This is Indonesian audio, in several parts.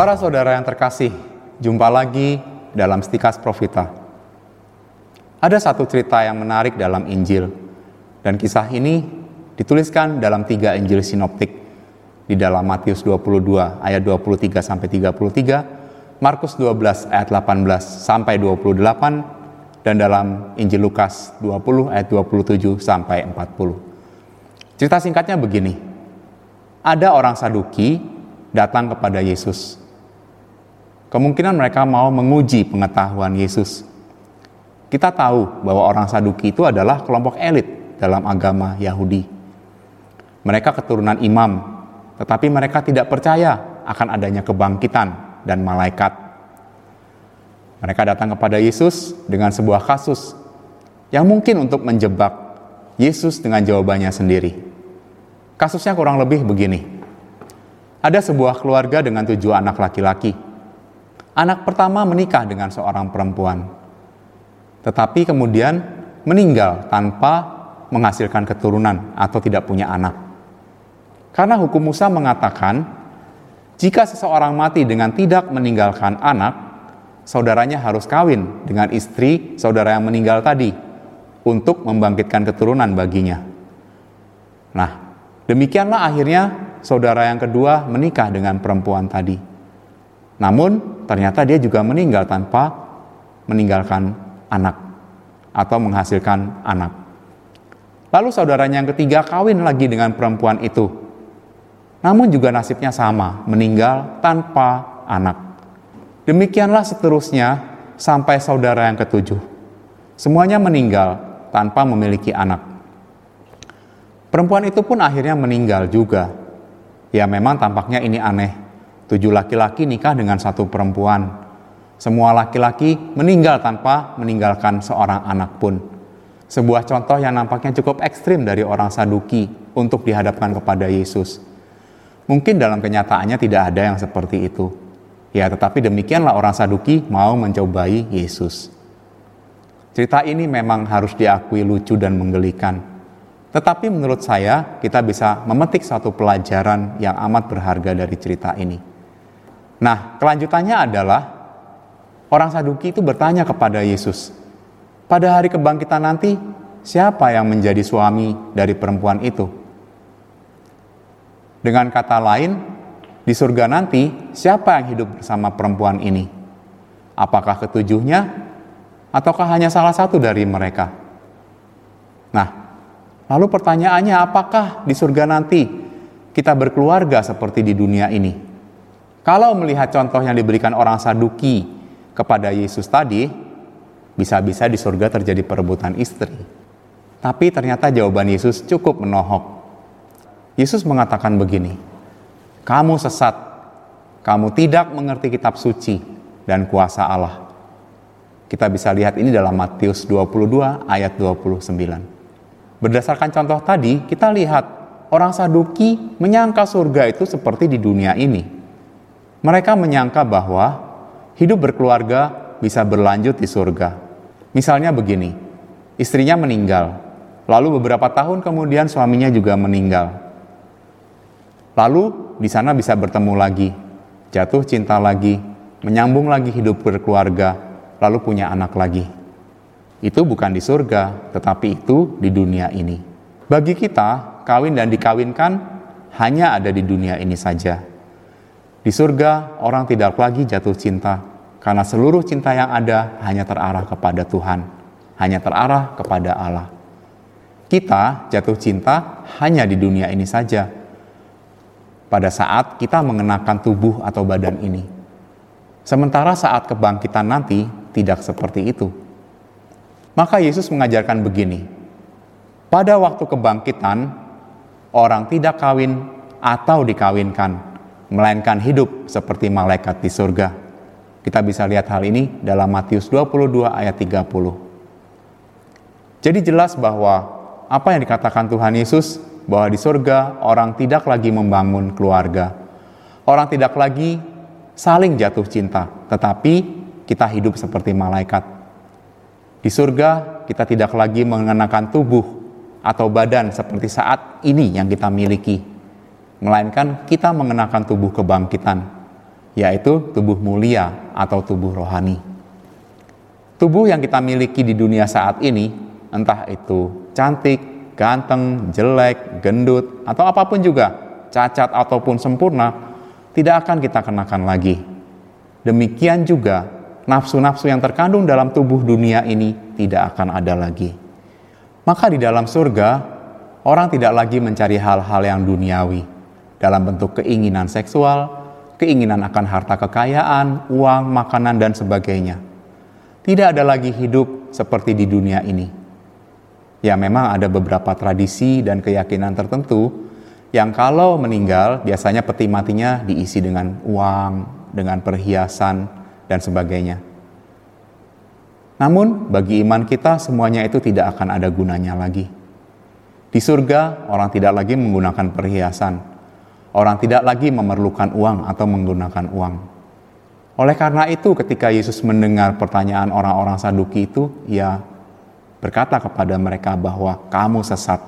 Para saudara yang terkasih, jumpa lagi dalam Stikas Profita. Ada satu cerita yang menarik dalam Injil, dan kisah ini dituliskan dalam tiga Injil sinoptik di dalam Matius 22 ayat 23 sampai 33, Markus 12 ayat 18 sampai 28, dan dalam Injil Lukas 20 ayat 27 sampai 40. Cerita singkatnya begini. Ada orang Saduki datang kepada Yesus. Kemungkinan mereka mau menguji pengetahuan Yesus. Kita tahu bahwa orang Saduki itu adalah kelompok elit dalam agama Yahudi. Mereka keturunan imam, tetapi mereka tidak percaya akan adanya kebangkitan dan malaikat. Mereka datang kepada Yesus dengan sebuah kasus yang mungkin untuk menjebak Yesus dengan jawabannya sendiri. Kasusnya kurang lebih begini. Ada sebuah keluarga dengan tujuh anak laki-laki Anak pertama menikah dengan seorang perempuan, tetapi kemudian meninggal tanpa menghasilkan keturunan atau tidak punya anak. Karena hukum Musa mengatakan, jika seseorang mati dengan tidak meninggalkan anak, saudaranya harus kawin dengan istri saudara yang meninggal tadi untuk membangkitkan keturunan baginya. Nah, demikianlah akhirnya saudara yang kedua menikah dengan perempuan tadi. Namun, ternyata dia juga meninggal tanpa meninggalkan anak atau menghasilkan anak. Lalu saudaranya yang ketiga kawin lagi dengan perempuan itu. Namun juga nasibnya sama, meninggal tanpa anak. Demikianlah seterusnya sampai saudara yang ketujuh. Semuanya meninggal tanpa memiliki anak. Perempuan itu pun akhirnya meninggal juga. Ya memang tampaknya ini aneh Tujuh laki-laki nikah dengan satu perempuan. Semua laki-laki meninggal tanpa meninggalkan seorang anak pun. Sebuah contoh yang nampaknya cukup ekstrim dari orang Saduki untuk dihadapkan kepada Yesus. Mungkin dalam kenyataannya tidak ada yang seperti itu. Ya, tetapi demikianlah orang Saduki mau mencobai Yesus. Cerita ini memang harus diakui lucu dan menggelikan. Tetapi menurut saya, kita bisa memetik satu pelajaran yang amat berharga dari cerita ini. Nah, kelanjutannya adalah orang Saduki itu bertanya kepada Yesus, "Pada hari kebangkitan nanti, siapa yang menjadi suami dari perempuan itu?" Dengan kata lain, di surga nanti, siapa yang hidup bersama perempuan ini? Apakah ketujuhnya, ataukah hanya salah satu dari mereka? Nah, lalu pertanyaannya, apakah di surga nanti kita berkeluarga seperti di dunia ini? Kalau melihat contoh yang diberikan orang Saduki kepada Yesus tadi, bisa-bisa di surga terjadi perebutan istri. Tapi ternyata jawaban Yesus cukup menohok. Yesus mengatakan begini, "Kamu sesat, kamu tidak mengerti kitab suci dan kuasa Allah." Kita bisa lihat ini dalam Matius 22 ayat 29. Berdasarkan contoh tadi, kita lihat orang Saduki menyangka surga itu seperti di dunia ini mereka menyangka bahwa hidup berkeluarga bisa berlanjut di surga. Misalnya begini, istrinya meninggal, lalu beberapa tahun kemudian suaminya juga meninggal. Lalu di sana bisa bertemu lagi, jatuh cinta lagi, menyambung lagi hidup berkeluarga, lalu punya anak lagi. Itu bukan di surga, tetapi itu di dunia ini. Bagi kita, kawin dan dikawinkan hanya ada di dunia ini saja. Di surga, orang tidak lagi jatuh cinta karena seluruh cinta yang ada hanya terarah kepada Tuhan, hanya terarah kepada Allah. Kita jatuh cinta hanya di dunia ini saja. Pada saat kita mengenakan tubuh atau badan ini. Sementara saat kebangkitan nanti tidak seperti itu. Maka Yesus mengajarkan begini. Pada waktu kebangkitan, orang tidak kawin atau dikawinkan melainkan hidup seperti malaikat di surga. Kita bisa lihat hal ini dalam Matius 22 ayat 30. Jadi jelas bahwa apa yang dikatakan Tuhan Yesus bahwa di surga orang tidak lagi membangun keluarga. Orang tidak lagi saling jatuh cinta, tetapi kita hidup seperti malaikat. Di surga kita tidak lagi mengenakan tubuh atau badan seperti saat ini yang kita miliki melainkan kita mengenakan tubuh kebangkitan. yaitu tubuh mulia atau tubuh rohani. Tubuh yang kita miliki di dunia saat ini, entah itu cantik, ganteng, jelek, gendut, atau apa pun juga, cacat ataupun sempurna, tidak akan kita kenakan lagi. Demikian juga nafsu-nafsu yang terkandung dalam tubuh dunia ini tidak akan ada lagi. Maka di dalam surga, orang tidak lagi mencari hal-hal yang duniawi dalam bentuk keinginan seksual, keinginan akan harta kekayaan, uang, makanan, dan sebagainya. Tidak ada lagi hidup seperti di dunia ini. Ya memang ada beberapa tradisi dan keyakinan tertentu yang kalau meninggal biasanya peti matinya diisi dengan uang, dengan perhiasan, dan sebagainya. Namun bagi iman kita semuanya itu tidak akan ada gunanya lagi. Di surga orang tidak lagi menggunakan perhiasan, Orang tidak lagi memerlukan uang atau menggunakan uang. Oleh karena itu, ketika Yesus mendengar pertanyaan orang-orang Saduki itu, ia berkata kepada mereka bahwa kamu sesat,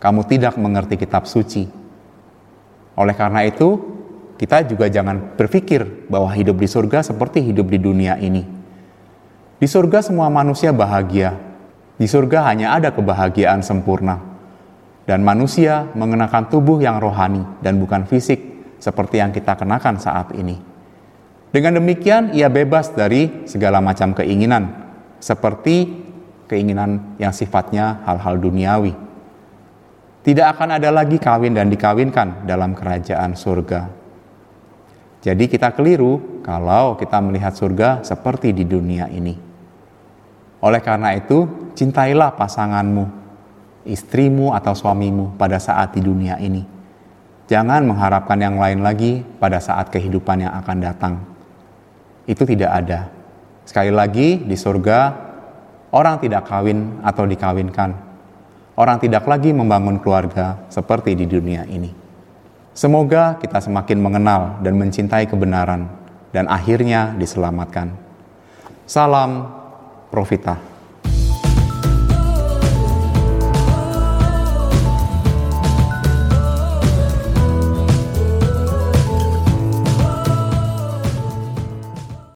kamu tidak mengerti kitab suci. Oleh karena itu, kita juga jangan berpikir bahwa hidup di surga seperti hidup di dunia ini. Di surga semua manusia bahagia. Di surga hanya ada kebahagiaan sempurna dan manusia mengenakan tubuh yang rohani dan bukan fisik seperti yang kita kenakan saat ini. Dengan demikian, ia bebas dari segala macam keinginan, seperti keinginan yang sifatnya hal-hal duniawi. Tidak akan ada lagi kawin dan dikawinkan dalam kerajaan surga. Jadi, kita keliru kalau kita melihat surga seperti di dunia ini. Oleh karena itu, cintailah pasanganmu istrimu atau suamimu pada saat di dunia ini. Jangan mengharapkan yang lain lagi pada saat kehidupan yang akan datang. Itu tidak ada. Sekali lagi, di surga, orang tidak kawin atau dikawinkan. Orang tidak lagi membangun keluarga seperti di dunia ini. Semoga kita semakin mengenal dan mencintai kebenaran, dan akhirnya diselamatkan. Salam Profita.